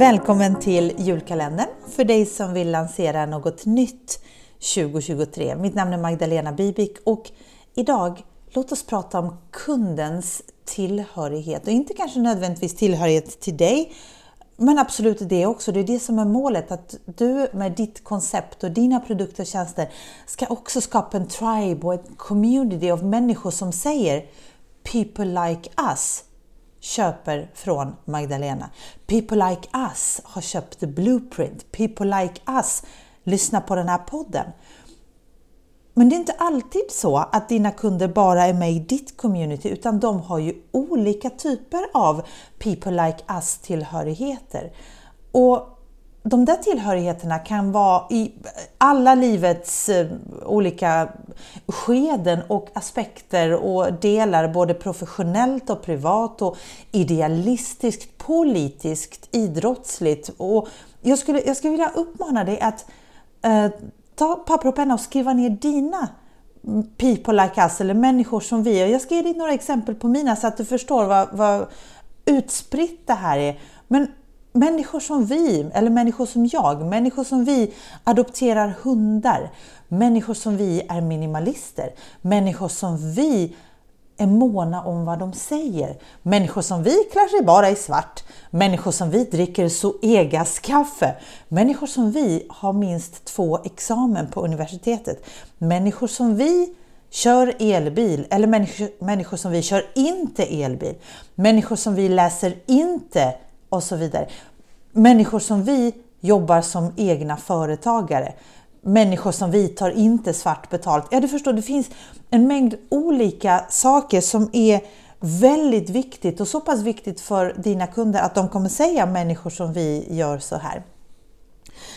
Välkommen till julkalendern för dig som vill lansera något nytt 2023. Mitt namn är Magdalena Bibik och idag låt oss prata om kundens tillhörighet och inte kanske nödvändigtvis tillhörighet till dig men absolut det också. Det är det som är målet, att du med ditt koncept och dina produkter och tjänster ska också skapa en tribe och en community av människor som säger People like us köper från Magdalena. People like us har köpt The Blueprint. People like us lyssnar på den här podden. Men det är inte alltid så att dina kunder bara är med i ditt community utan de har ju olika typer av People like us tillhörigheter. Och de där tillhörigheterna kan vara i alla livets eh, olika skeden och aspekter och delar, både professionellt och privat och idealistiskt, politiskt, idrottsligt. Och jag skulle, jag skulle vilja uppmana dig att eh, ta papper och penna och skriva ner dina mm, people like us eller människor som vi. Och jag ska ge dig några exempel på mina så att du förstår vad, vad utspritt det här är. Men människor som vi, eller människor som jag, människor som vi adopterar hundar, människor som vi är minimalister, människor som vi är måna om vad de säger, människor som vi klär sig bara i svart, människor som vi dricker Zoegas kaffe, människor som vi har minst två examen på universitetet, människor som vi kör elbil eller människor, människor som vi kör inte elbil, människor som vi läser inte och så vidare. Människor som vi jobbar som egna företagare. Människor som vi tar inte svart betalt. Ja, du förstår, det finns en mängd olika saker som är väldigt viktigt och så pass viktigt för dina kunder att de kommer säga människor som vi gör så här.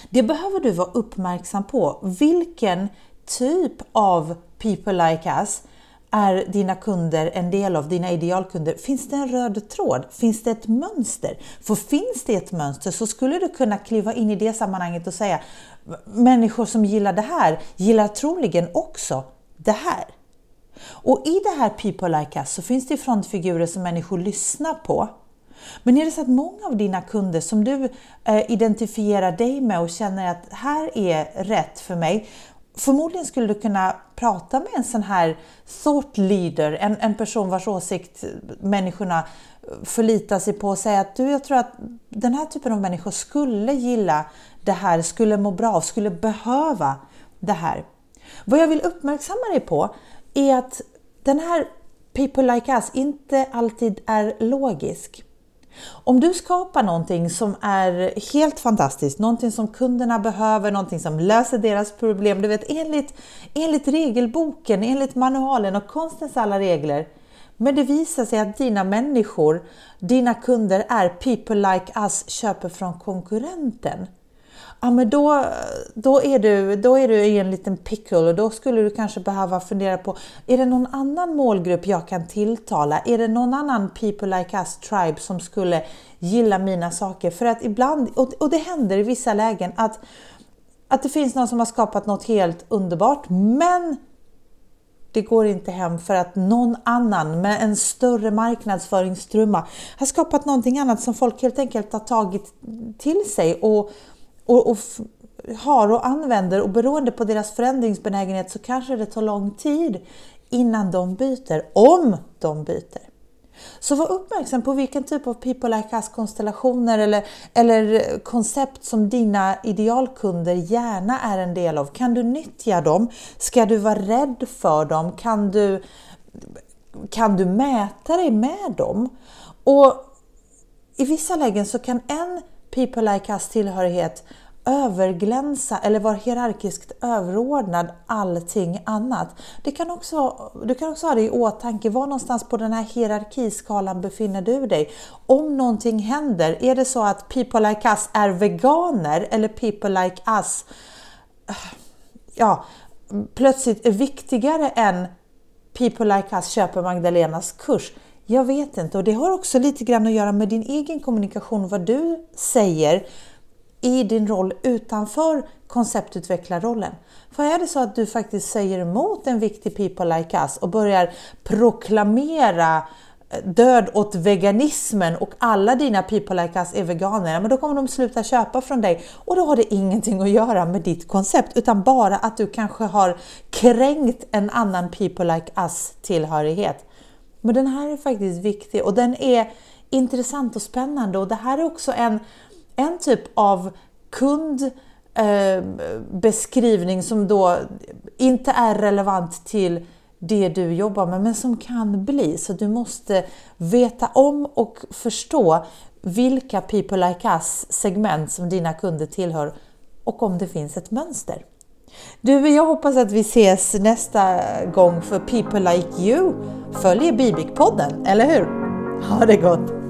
Det behöver du vara uppmärksam på. Vilken typ av people like us är dina kunder en del av, dina idealkunder? Finns det en röd tråd? Finns det ett mönster? För finns det ett mönster så skulle du kunna kliva in i det sammanhanget och säga människor som gillar det här gillar troligen också det här. Och i det här People Like Us så finns det frontfigurer som människor lyssnar på. Men är det så att många av dina kunder som du eh, identifierar dig med och känner att här är rätt för mig, Förmodligen skulle du kunna prata med en sån här thought leader, en, en person vars åsikt människorna förlitar sig på och säga att du, jag tror att den här typen av människor skulle gilla det här, skulle må bra, skulle behöva det här. Vad jag vill uppmärksamma dig på är att den här People Like Us inte alltid är logisk. Om du skapar någonting som är helt fantastiskt, någonting som kunderna behöver, någonting som löser deras problem, du vet enligt, enligt regelboken, enligt manualen och konstens alla regler. Men det visar sig att dina människor, dina kunder är people like us, köper från konkurrenten ja, men då, då, är du, då är du i en liten pickle och då skulle du kanske behöva fundera på, är det någon annan målgrupp jag kan tilltala? Är det någon annan people like us tribe som skulle gilla mina saker? För att ibland, och det händer i vissa lägen, att, att det finns någon som har skapat något helt underbart, men det går inte hem för att någon annan med en större marknadsföringstrumma har skapat någonting annat som folk helt enkelt har tagit till sig och, och, och har och använder och beroende på deras förändringsbenägenhet så kanske det tar lång tid innan de byter, om de byter. Så var uppmärksam på vilken typ av people like us konstellationer eller, eller koncept som dina idealkunder gärna är en del av. Kan du nyttja dem? Ska du vara rädd för dem? Kan du, kan du mäta dig med dem? Och i vissa lägen så kan en people like us tillhörighet överglänsa eller vara hierarkiskt överordnad allting annat. Det kan också, du kan också ha det i åtanke, var någonstans på den här hierarkiskalan befinner du dig? Om någonting händer, är det så att people like us är veganer eller people like us eh, ja, plötsligt är viktigare än people like us köper Magdalenas kurs? Jag vet inte och det har också lite grann att göra med din egen kommunikation, vad du säger i din roll utanför konceptutvecklarrollen. För är det så att du faktiskt säger emot en viktig people like us och börjar proklamera eh, död åt veganismen och alla dina people like us är veganer, men då kommer de sluta köpa från dig och då har det ingenting att göra med ditt koncept utan bara att du kanske har kränkt en annan people like us tillhörighet. Men den här är faktiskt viktig och den är intressant och spännande och det här är också en, en typ av kundbeskrivning eh, som då inte är relevant till det du jobbar med, men som kan bli. Så du måste veta om och förstå vilka people like us segment som dina kunder tillhör och om det finns ett mönster. Du, jag hoppas att vi ses nästa gång för People Like You. Följ Bibik-podden, eller hur? Ha det gott!